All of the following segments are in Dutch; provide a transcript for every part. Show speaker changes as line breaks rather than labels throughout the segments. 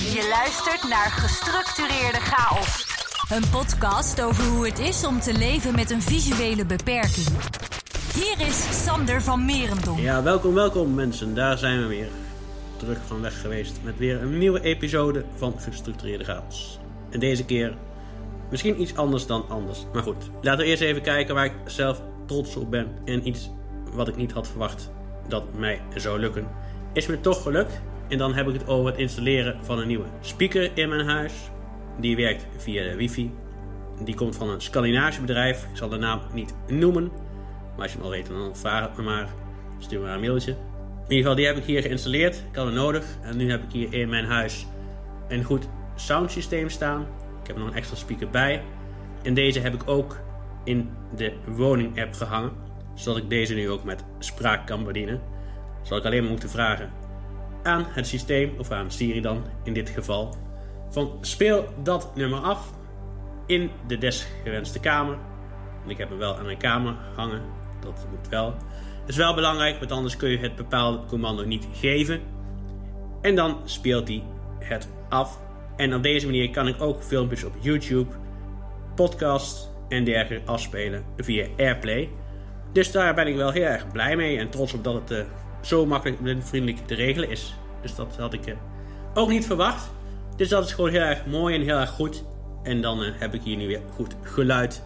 Je luistert naar Gestructureerde Chaos. Een podcast over hoe het is om te leven met een visuele beperking. Hier is Sander van Merendonk.
Ja, welkom, welkom mensen. Daar zijn we weer. Terug van weg geweest met weer een nieuwe episode van Gestructureerde Chaos. En deze keer misschien iets anders dan anders. Maar goed, laten we eerst even kijken waar ik zelf trots op ben. En iets wat ik niet had verwacht dat mij zou lukken. Is me toch gelukt. En dan heb ik het over het installeren van een nieuwe speaker in mijn huis. Die werkt via de wifi. Die komt van een Scandinavisch bedrijf. Ik zal de naam niet noemen. Maar als je hem al weet, dan vraag het me maar. Stuur me een mailtje. In ieder geval, die heb ik hier geïnstalleerd. Ik had het nodig. En nu heb ik hier in mijn huis een goed soundsysteem staan. Ik heb nog een extra speaker bij. En deze heb ik ook in de woning app gehangen. Zodat ik deze nu ook met spraak kan bedienen. Zal ik alleen maar moeten vragen aan het systeem, of aan Siri dan in dit geval, van speel dat nummer af in de desgewenste kamer. Ik heb hem wel aan mijn kamer hangen, dat moet wel. Is wel belangrijk, want anders kun je het bepaalde commando niet geven. En dan speelt hij het af. En op deze manier kan ik ook filmpjes op YouTube, podcasts en dergelijke afspelen via Airplay. Dus daar ben ik wel heel erg blij mee en trots op dat het uh, zo makkelijk en vriendelijk te regelen is. Dus dat had ik uh, ook niet verwacht. Dus dat is gewoon heel erg mooi en heel erg goed. En dan uh, heb ik hier nu weer goed geluid.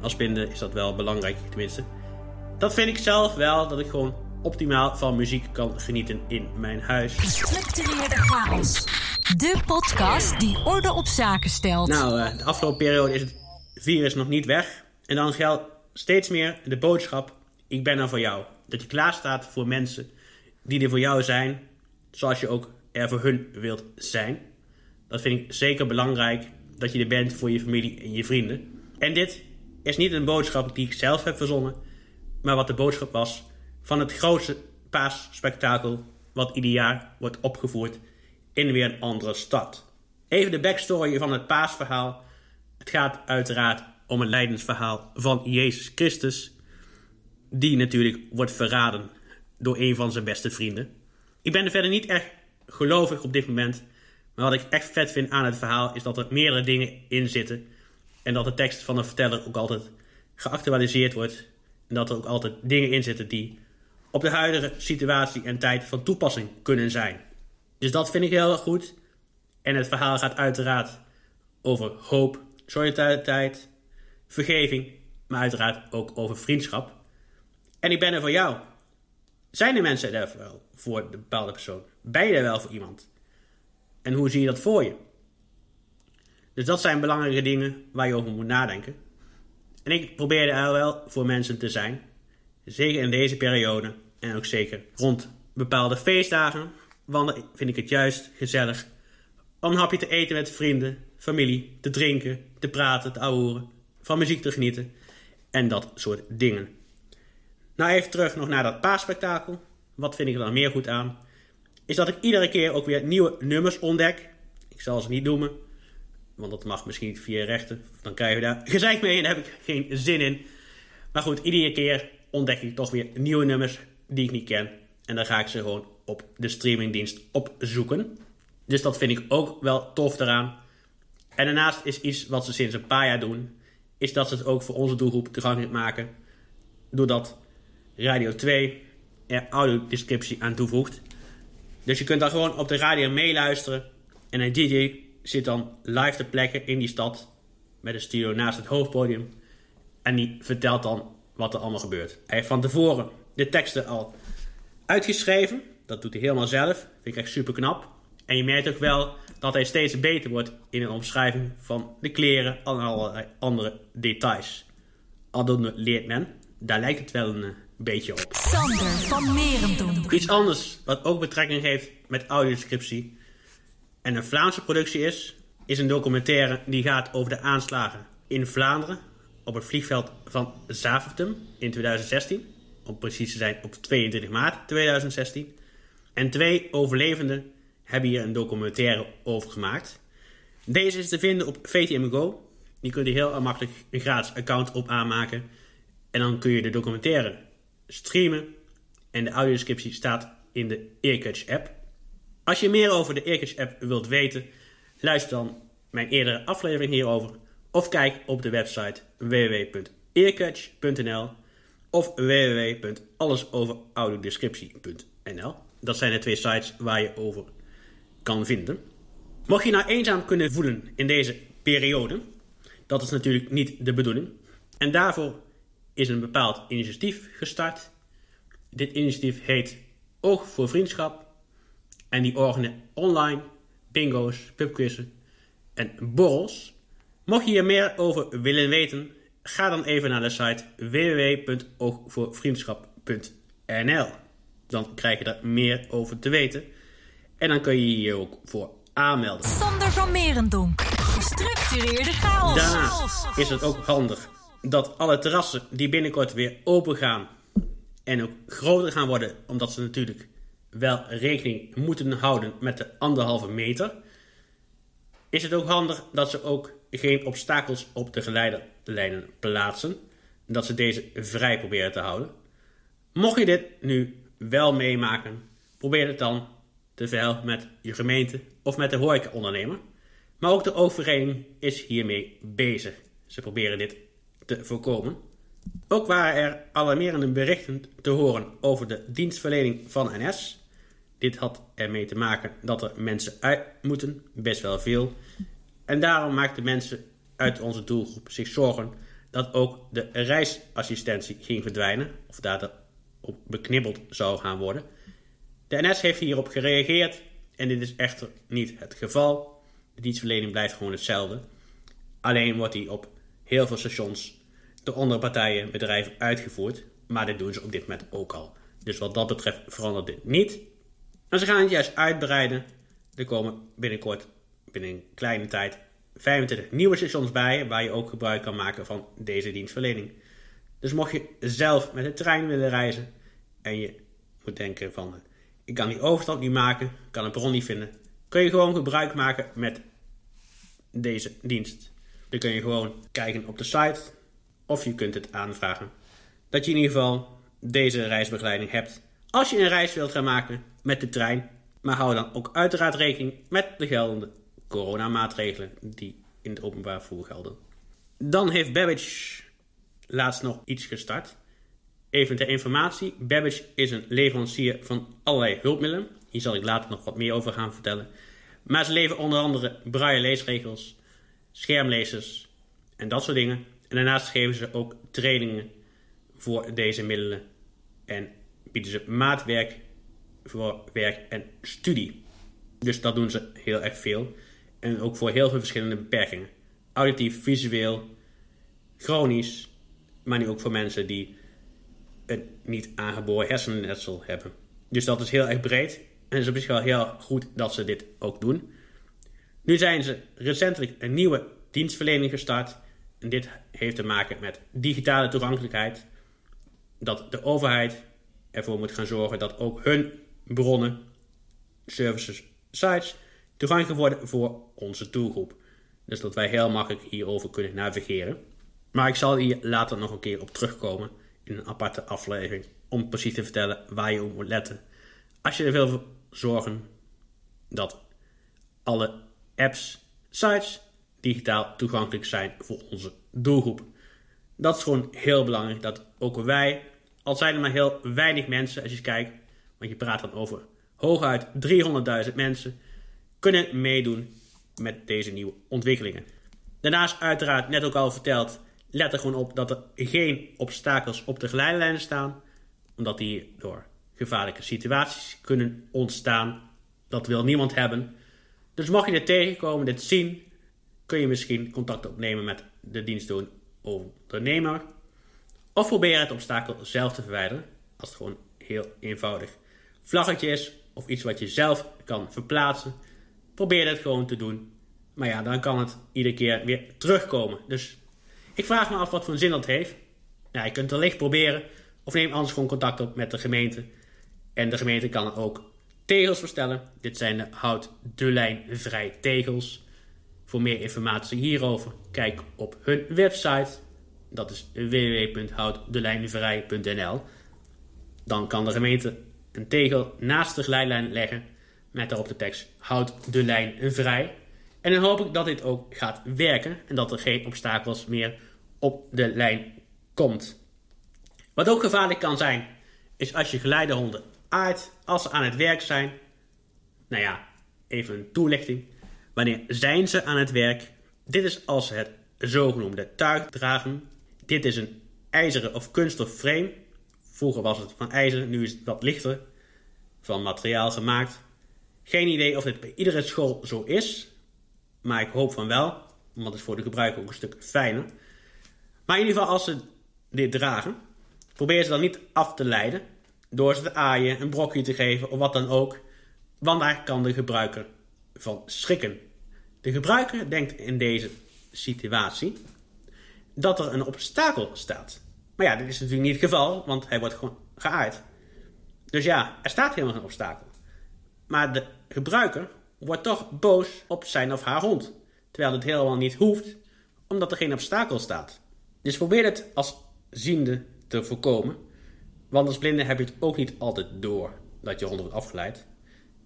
Als binden is dat wel belangrijk, tenminste. Dat vind ik zelf wel, dat ik gewoon optimaal van muziek kan genieten in mijn huis.
Gestructureerde chaos. De podcast die orde op zaken stelt.
Nou, uh, de afgelopen periode is het virus nog niet weg. En dan geldt steeds meer de boodschap: ik ben er voor jou. Dat je klaar staat voor mensen die er voor jou zijn, zoals je ook er voor hun wilt zijn. Dat vind ik zeker belangrijk, dat je er bent voor je familie en je vrienden. En dit is niet een boodschap die ik zelf heb verzonnen, maar wat de boodschap was van het grootste paasspektakel wat ieder jaar wordt opgevoerd in weer een andere stad. Even de backstory van het paasverhaal. Het gaat uiteraard om het lijdensverhaal van Jezus Christus, die natuurlijk wordt verraden door een van zijn beste vrienden. Ik ben er verder niet echt gelovig op dit moment, maar wat ik echt vet vind aan het verhaal is dat er meerdere dingen in zitten en dat de tekst van de verteller ook altijd geactualiseerd wordt en dat er ook altijd dingen in zitten die op de huidige situatie en tijd van toepassing kunnen zijn. Dus dat vind ik heel goed. En het verhaal gaat uiteraard over hoop, solidariteit, vergeving, maar uiteraard ook over vriendschap. En ik ben er voor jou. Zijn er mensen wel voor de bepaalde persoon? Ben je wel voor iemand? En hoe zie je dat voor je? Dus dat zijn belangrijke dingen waar je over moet nadenken. En ik probeer er wel voor mensen te zijn. Zeker in deze periode. En ook zeker rond bepaalde feestdagen. Want dan vind ik het juist gezellig om een hapje te eten met vrienden, familie, te drinken, te praten, te ouwen, van muziek te genieten en dat soort dingen. Nou, even terug nog naar dat paasspektakel. Wat vind ik er dan meer goed aan? Is dat ik iedere keer ook weer nieuwe nummers ontdek. Ik zal ze niet noemen, want dat mag misschien niet via rechten. Dan krijgen we daar gezeik mee en daar heb ik geen zin in. Maar goed, iedere keer ontdek ik toch weer nieuwe nummers die ik niet ken. En dan ga ik ze gewoon op de streamingdienst opzoeken. Dus dat vind ik ook wel tof eraan. En daarnaast is iets wat ze sinds een paar jaar doen, is dat ze het ook voor onze doelgroep toegankelijk maken. Doordat Radio 2 er audiodescriptie aan toevoegt. Dus je kunt dan gewoon op de radio meeluisteren. En een DJ zit dan live te plekken in die stad. Met een studio naast het hoofdpodium. En die vertelt dan wat er allemaal gebeurt. Hij heeft van tevoren de teksten al uitgeschreven. Dat doet hij helemaal zelf. Vind ik echt super knap. En je merkt ook wel dat hij steeds beter wordt in een omschrijving van de kleren en allerlei andere details. Aldoende leert men. Daar lijkt het wel een beetje op.
Sander van Merendonk.
Iets anders wat ook betrekking heeft met audiodescriptie en een Vlaamse productie is, is een documentaire die gaat over de aanslagen in Vlaanderen op het vliegveld van Zaventem in 2016. Om precies te zijn op 22 maart 2016. En twee overlevenden hebben hier een documentaire over gemaakt. Deze is te vinden op VTM Go. Je kunt hier heel makkelijk een gratis account op aanmaken. En dan kun je de documentaire streamen. En de audiodescriptie staat in de Earcatch app. Als je meer over de Earcatch app wilt weten, luister dan mijn eerdere aflevering hierover of kijk op de website www.earcatch.nl of www.allesoveraudiodescriptie.nl. Dat zijn de twee sites waar je over kan vinden. Mocht je nou eenzaam kunnen voelen in deze periode, dat is natuurlijk niet de bedoeling. En daarvoor is een bepaald initiatief gestart. Dit initiatief heet Oog voor Vriendschap. En die organiseren online bingo's, pubquizzen en borrels. Mocht je hier meer over willen weten, ga dan even naar de site www.oogvoorvriendschap.nl. Dan krijg je daar meer over te weten. En dan kun je je hier ook voor aanmelden.
Sander van Merendonk. Gestructureerde chaos.
Daarnaast is het ook handig dat alle terrassen die binnenkort weer open gaan en ook groter gaan worden, omdat ze natuurlijk wel rekening moeten houden met de anderhalve meter, is het ook handig dat ze ook geen obstakels op de geleiderlijnen plaatsen. Dat ze deze vrij proberen te houden. Mocht je dit nu wel meemaken, probeer het dan te verhelpen met je gemeente of met de horecaondernemer. Maar ook de overheid is hiermee bezig. Ze proberen dit voorkomen. Ook waren er alarmerende berichten te horen over de dienstverlening van NS. Dit had ermee te maken dat er mensen uit moeten, best wel veel. En daarom maakten mensen uit onze doelgroep zich zorgen dat ook de reisassistentie ging verdwijnen, of dat op beknibbeld zou gaan worden. De NS heeft hierop gereageerd en dit is echter niet het geval. De dienstverlening blijft gewoon hetzelfde. Alleen wordt die op heel veel stations door andere partijen, bedrijven uitgevoerd. Maar dit doen ze op dit moment ook al. Dus wat dat betreft verandert dit niet. En ze gaan het juist uitbreiden. Er komen binnenkort, binnen een kleine tijd, 25 nieuwe stations bij. Waar je ook gebruik kan maken van deze dienstverlening. Dus mocht je zelf met de trein willen reizen. En je moet denken van, ik kan die overstap niet maken. kan een bron niet vinden. Kun je gewoon gebruik maken met deze dienst. Dan kun je gewoon kijken op de site of je kunt het aanvragen. Dat je in ieder geval deze reisbegeleiding hebt. Als je een reis wilt gaan maken met de trein. Maar hou dan ook uiteraard rekening met de geldende coronamaatregelen die in het openbaar vervoer gelden. Dan heeft Babbage laatst nog iets gestart. Even ter informatie: Babbage is een leverancier van allerlei hulpmiddelen. Hier zal ik later nog wat meer over gaan vertellen. Maar ze leveren onder andere braille leesregels, schermlezers en dat soort dingen. En daarnaast geven ze ook trainingen voor deze middelen en bieden ze maatwerk voor werk en studie. Dus dat doen ze heel erg veel. En ook voor heel veel verschillende beperkingen. Auditief, visueel, chronisch, maar nu ook voor mensen die een niet aangeboren hersennetsel hebben. Dus dat is heel erg breed. En het is op zich wel heel goed dat ze dit ook doen. Nu zijn ze recentelijk een nieuwe dienstverlening gestart en dit heeft te maken met digitale toegankelijkheid. Dat de overheid ervoor moet gaan zorgen dat ook hun bronnen, services, sites toegankelijk worden voor onze doelgroep. Dus dat wij heel makkelijk hierover kunnen navigeren. Maar ik zal hier later nog een keer op terugkomen in een aparte aflevering om precies te vertellen waar je op moet letten. Als je er wil zorgen dat alle apps, sites digitaal toegankelijk zijn voor onze doelgroep. Dat is gewoon heel belangrijk dat ook wij, al zijn er maar heel weinig mensen als je kijkt, want je praat dan over hooguit 300.000 mensen, kunnen meedoen met deze nieuwe ontwikkelingen. Daarnaast uiteraard, net ook al verteld, let er gewoon op dat er geen obstakels op de geleidelijnen staan, omdat die door gevaarlijke situaties kunnen ontstaan. Dat wil niemand hebben. Dus mocht je dit tegenkomen, dit zien, kun je misschien contact opnemen met de dienstdoen ondernemer. Of probeer het obstakel zelf te verwijderen, als het gewoon heel eenvoudig vlaggetje is of iets wat je zelf kan verplaatsen. Probeer het gewoon te doen. Maar ja, dan kan het iedere keer weer terugkomen. Dus ik vraag me af wat voor zin dat heeft. Ja, je kunt het wellicht proberen. Of neem anders gewoon contact op met de gemeente. En de gemeente kan ook tegels verstellen. Dit zijn de hout de lijn vrij tegels. Voor meer informatie hierover kijk op hun website. Dat is www.houddeleinvrij.nl. Dan kan de gemeente een tegel naast de geleidlijn leggen. met daarop de tekst houd de lijn vrij. En dan hoop ik dat dit ook gaat werken en dat er geen obstakels meer op de lijn komt. Wat ook gevaarlijk kan zijn, is als je geleidehonden aardt als ze aan het werk zijn. Nou ja, even een toelichting. Wanneer zijn ze aan het werk? Dit is als ze het zogenoemde tuig dragen. Dit is een ijzeren of kunststof frame. Vroeger was het van ijzer, nu is het wat lichter. Van materiaal gemaakt. Geen idee of dit bij iedere school zo is. Maar ik hoop van wel. Want het is voor de gebruiker ook een stuk fijner. Maar in ieder geval als ze dit dragen. Probeer ze dan niet af te leiden. Door ze te aaien, een brokje te geven of wat dan ook. Want daar kan de gebruiker van schrikken. De gebruiker denkt in deze situatie dat er een obstakel staat. Maar ja, dit is natuurlijk niet het geval, want hij wordt gewoon geaaid. Dus ja, er staat helemaal geen obstakel. Maar de gebruiker wordt toch boos op zijn of haar hond. Terwijl het helemaal niet hoeft, omdat er geen obstakel staat. Dus probeer het als ziende te voorkomen. Want als blinde heb je het ook niet altijd door dat je hond wordt afgeleid.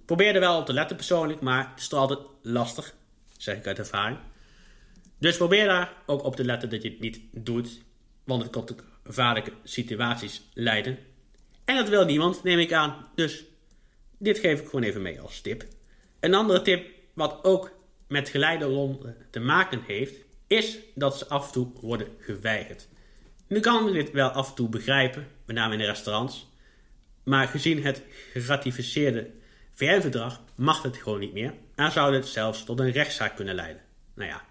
Probeer er wel op te letten persoonlijk, maar het is altijd lastig, zeg ik uit ervaring. Dus probeer daar ook op te letten dat je het niet doet, want het kan tot gevaarlijke situaties leiden. En dat wil niemand, neem ik aan. Dus dit geef ik gewoon even mee als tip. Een andere tip, wat ook met geleideronden te maken heeft, is dat ze af en toe worden geweigerd. Nu kan dit wel af en toe begrijpen, met name in de restaurants. Maar gezien het geratificeerde VN-verdrag mag het gewoon niet meer. En zou het zelfs tot een rechtszaak kunnen leiden. Nou ja,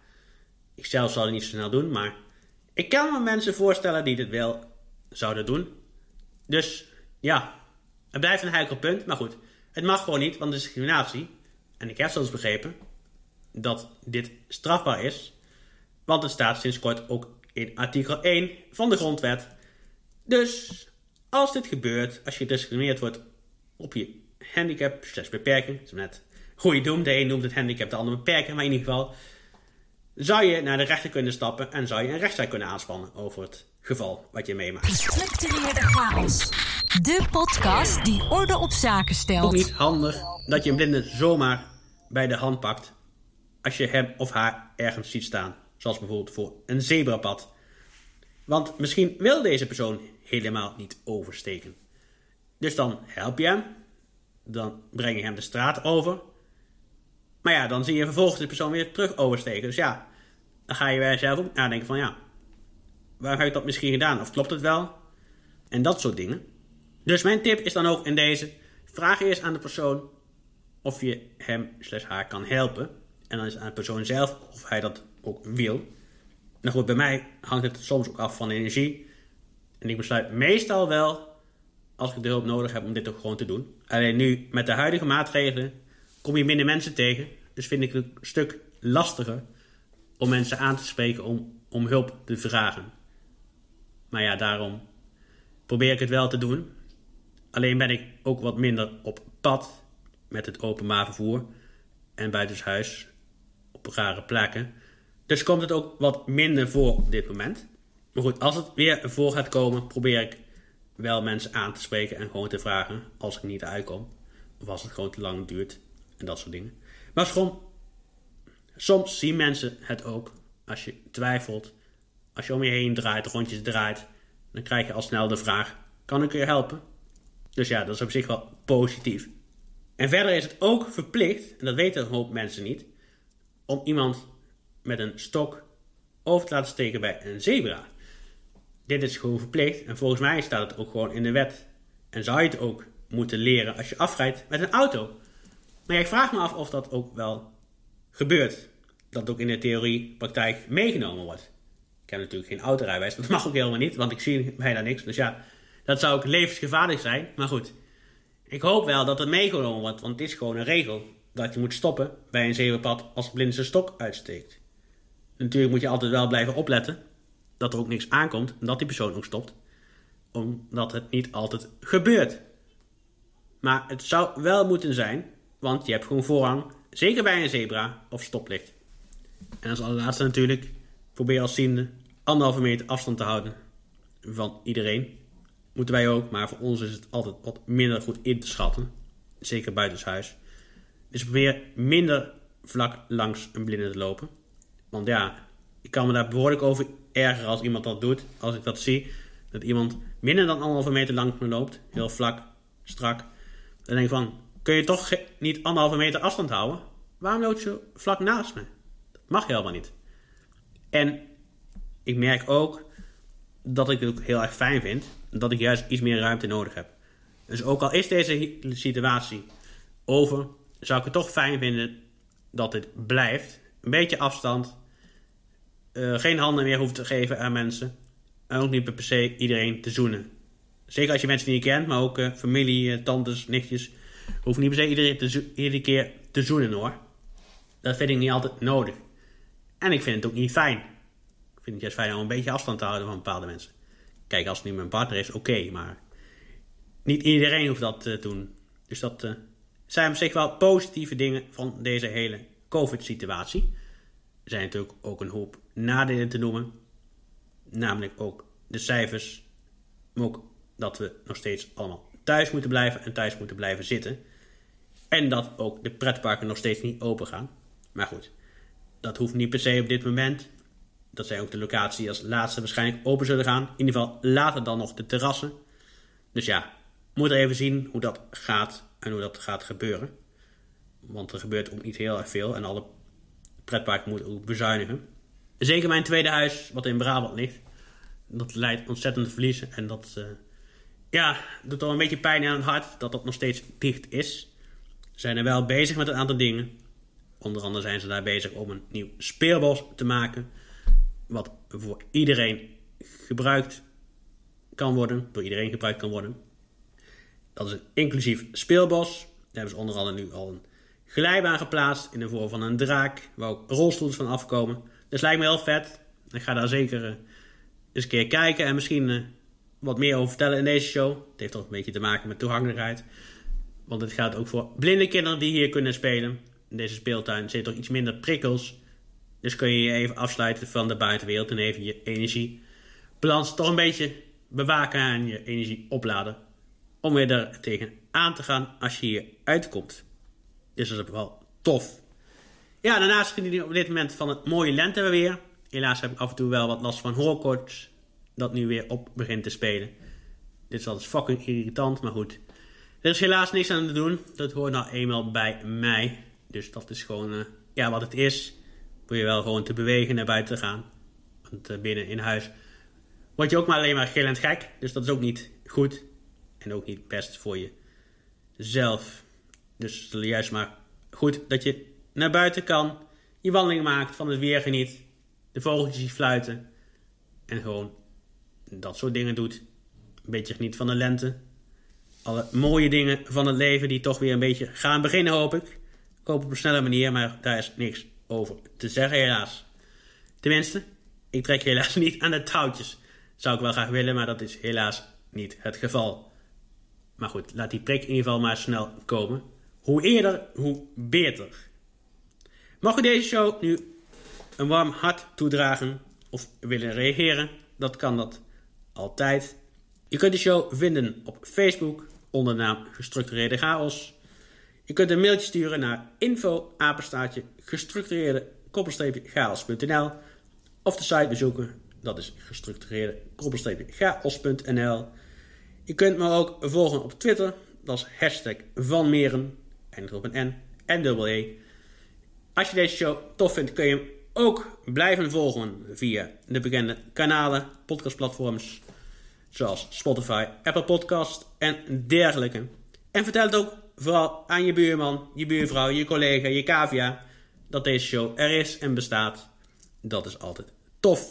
ik zelf zal het niet zo snel doen, maar ik kan me mensen voorstellen die dit wel zouden doen. Dus ja, het blijft een heikel punt, maar goed. Het mag gewoon niet, want discriminatie, en ik heb zelfs begrepen dat dit strafbaar is, want het staat sinds kort ook in artikel 1 van de grondwet. Dus als dit gebeurt, als je gediscrimineerd wordt op je handicap slash beperking, dat is net hoe je noemt, de een noemt het handicap, de ander beperking, maar in ieder geval zou je naar de rechter kunnen stappen en zou je een rechtszaak kunnen aanspannen over het geval wat je meemaakt.
Gestructureerde chaos. De podcast die orde op zaken stelt.
Ook niet handig dat je een blinde zomaar bij de hand pakt als je hem of haar ergens ziet staan. Zoals bijvoorbeeld voor een zebrapad. Want misschien wil deze persoon helemaal niet oversteken. Dus dan help je hem. Dan breng je hem de straat over. Maar ja, dan zie je vervolgens de persoon weer terug oversteken. Dus ja, dan ga je bij jezelf ook nadenken van ja, waarom heb ik dat misschien gedaan? Of klopt het wel? En dat soort dingen. Dus mijn tip is dan ook in deze, vraag eerst aan de persoon of je hem slash haar kan helpen. En dan is het aan de persoon zelf of hij dat ook wil. Nou goed, bij mij hangt het soms ook af van energie. En ik besluit meestal wel, als ik de hulp nodig heb, om dit ook gewoon te doen. Alleen nu, met de huidige maatregelen, kom je minder mensen tegen. Dus vind ik het een stuk lastiger om mensen aan te spreken om, om hulp te vragen. Maar ja, daarom probeer ik het wel te doen. Alleen ben ik ook wat minder op pad met het openbaar vervoer en buitenshuis op rare plekken. Dus komt het ook wat minder voor op dit moment. Maar goed, als het weer voor gaat komen, probeer ik wel mensen aan te spreken en gewoon te vragen als ik niet uitkom. Of als het gewoon te lang duurt en dat soort dingen. Maar soms zien mensen het ook als je twijfelt. Als je om je heen draait, rondjes draait, dan krijg je al snel de vraag: kan ik je helpen? Dus ja, dat is op zich wel positief. En verder is het ook verplicht, en dat weten een hoop mensen niet, om iemand met een stok over te laten steken bij een zebra. Dit is gewoon verplicht en volgens mij staat het ook gewoon in de wet. En zou je het ook moeten leren als je afrijdt met een auto. Maar ik vraag me af of dat ook wel gebeurt. Dat ook in de theorie praktijk meegenomen wordt. Ik heb natuurlijk geen autorijbewijs, dat mag ook helemaal niet, want ik zie bijna niks. Dus ja, dat zou ook levensgevaarlijk zijn. Maar goed, ik hoop wel dat het meegenomen wordt, want het is gewoon een regel. Dat je moet stoppen bij een zebrapad als blind zijn stok uitsteekt. Natuurlijk moet je altijd wel blijven opletten dat er ook niks aankomt en dat die persoon ook stopt. Omdat het niet altijd gebeurt. Maar het zou wel moeten zijn, want je hebt gewoon voorrang, zeker bij een zebra of stoplicht. En als allerlaatste natuurlijk, probeer als ziende anderhalve meter afstand te houden van iedereen. Moeten wij ook, maar voor ons is het altijd wat minder goed in te schatten. Zeker buitenshuis. Dus probeer minder vlak langs een blinde te lopen. Want ja, ik kan me daar behoorlijk over erger als iemand dat doet. Als ik dat zie, dat iemand minder dan anderhalve meter langs me loopt. Heel vlak, strak. Dan denk ik van, kun je toch niet anderhalve meter afstand houden? Waarom loopt je vlak naast me? Dat mag helemaal niet. En ik merk ook dat ik het ook heel erg fijn vind. Dat ik juist iets meer ruimte nodig heb. Dus ook al is deze situatie over, zou ik het toch fijn vinden dat het blijft. Een beetje afstand. Uh, geen handen meer hoeft te geven aan mensen. En ook niet per se iedereen te zoenen. Zeker als je mensen niet kent, maar ook uh, familie, uh, tantes, nichtjes. Hoeft niet per se iedereen iedere keer te zoenen hoor. Dat vind ik niet altijd nodig. En ik vind het ook niet fijn. Ik vind het juist fijn om een beetje afstand te houden van bepaalde mensen. Kijk, als het nu mijn partner is, oké, maar niet iedereen hoeft dat te doen. Dus dat zijn op zich wel positieve dingen van deze hele COVID-situatie. Er zijn natuurlijk ook een hoop nadelen te noemen. Namelijk ook de cijfers. Ook dat we nog steeds allemaal thuis moeten blijven en thuis moeten blijven zitten. En dat ook de pretparken nog steeds niet open gaan. Maar goed, dat hoeft niet per se op dit moment. Dat zijn ook de locaties die als laatste waarschijnlijk open zullen gaan. In ieder geval later dan nog de terrassen. Dus ja, we moeten even zien hoe dat gaat en hoe dat gaat gebeuren. Want er gebeurt ook niet heel erg veel en alle pretparken moeten ook bezuinigen. Zeker mijn tweede huis, wat in Brabant ligt. Dat leidt ontzettend verliezen en dat uh, ja, doet al een beetje pijn aan het hart dat dat nog steeds dicht is. Ze zijn er wel bezig met een aantal dingen. Onder andere zijn ze daar bezig om een nieuw speelbos te maken. Wat voor iedereen gebruikt kan worden, door iedereen gebruikt kan worden. Dat is een inclusief speelbos. Daar hebben ze onder andere nu al een glijbaan geplaatst in de vorm van een draak, waar ook rolstoels van afkomen. Dus lijkt me heel vet. Ik ga daar zeker uh, eens een keer kijken en misschien uh, wat meer over vertellen in deze show. Het heeft toch een beetje te maken met toegankelijkheid. Want het gaat ook voor blinde kinderen die hier kunnen spelen. In deze speeltuin zit toch iets minder prikkels. Dus kun je je even afsluiten van de buitenwereld en even je energiebalans toch een beetje bewaken en je energie opladen om weer er tegen aan te gaan als je hier uitkomt. Dus dat is wel tof. Ja, daarnaast geniet ik op dit moment van het mooie lenteweer. Helaas heb ik af en toe wel wat last van hoorkoorts. Dat nu weer op begint te spelen. Dit is altijd fucking irritant, maar goed. Er is helaas niks aan te doen. Dat hoort nou eenmaal bij mij. Dus dat is gewoon uh, ja, wat het is. Wil je wel gewoon te bewegen, naar buiten te gaan. Want uh, binnen in huis word je ook maar alleen maar gillend gek. Dus dat is ook niet goed. En ook niet best voor jezelf. Dus juist maar goed dat je naar buiten kan. Je wandeling maakt, van het weer geniet. De vogeltjes fluiten. En gewoon dat soort dingen doet. Een beetje geniet van de lente. Alle mooie dingen van het leven die toch weer een beetje gaan beginnen hoop ik. Ik hoop op een snelle manier, maar daar is niks over te zeggen helaas. Tenminste, ik trek helaas niet aan de touwtjes. Zou ik wel graag willen, maar dat is helaas niet het geval. Maar goed, laat die prik in ieder geval maar snel komen. Hoe eerder, hoe beter. Mag u deze show nu een warm hart toedragen of willen reageren? Dat kan dat altijd. Je kunt de show vinden op Facebook onder de naam Gestructureerde Chaos. Je kunt een mailtje sturen naar info apenstaartje gestructureerde of de site bezoeken. Dat is gestructureerde. Je kunt me ook volgen op Twitter. Dat is hashtag Van Meren. En op een N en E. Als je deze show tof vindt, kun je hem ook blijven volgen via de bekende kanalen, podcastplatforms. Zoals Spotify, Apple Podcast en dergelijke. En vertel het ook vooral aan je buurman, je buurvrouw, je collega, je cavia dat deze show er is en bestaat. Dat is altijd tof.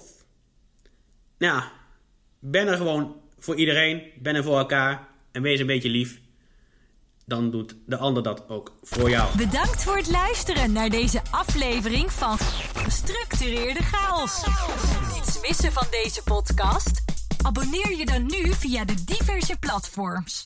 Nou, ben er gewoon voor iedereen, ben er voor elkaar en wees een beetje lief. Dan doet de ander dat ook voor jou.
Bedankt voor het luisteren naar deze aflevering van Gestructureerde Chaos. Niets missen van deze podcast? Abonneer je dan nu via de diverse platforms.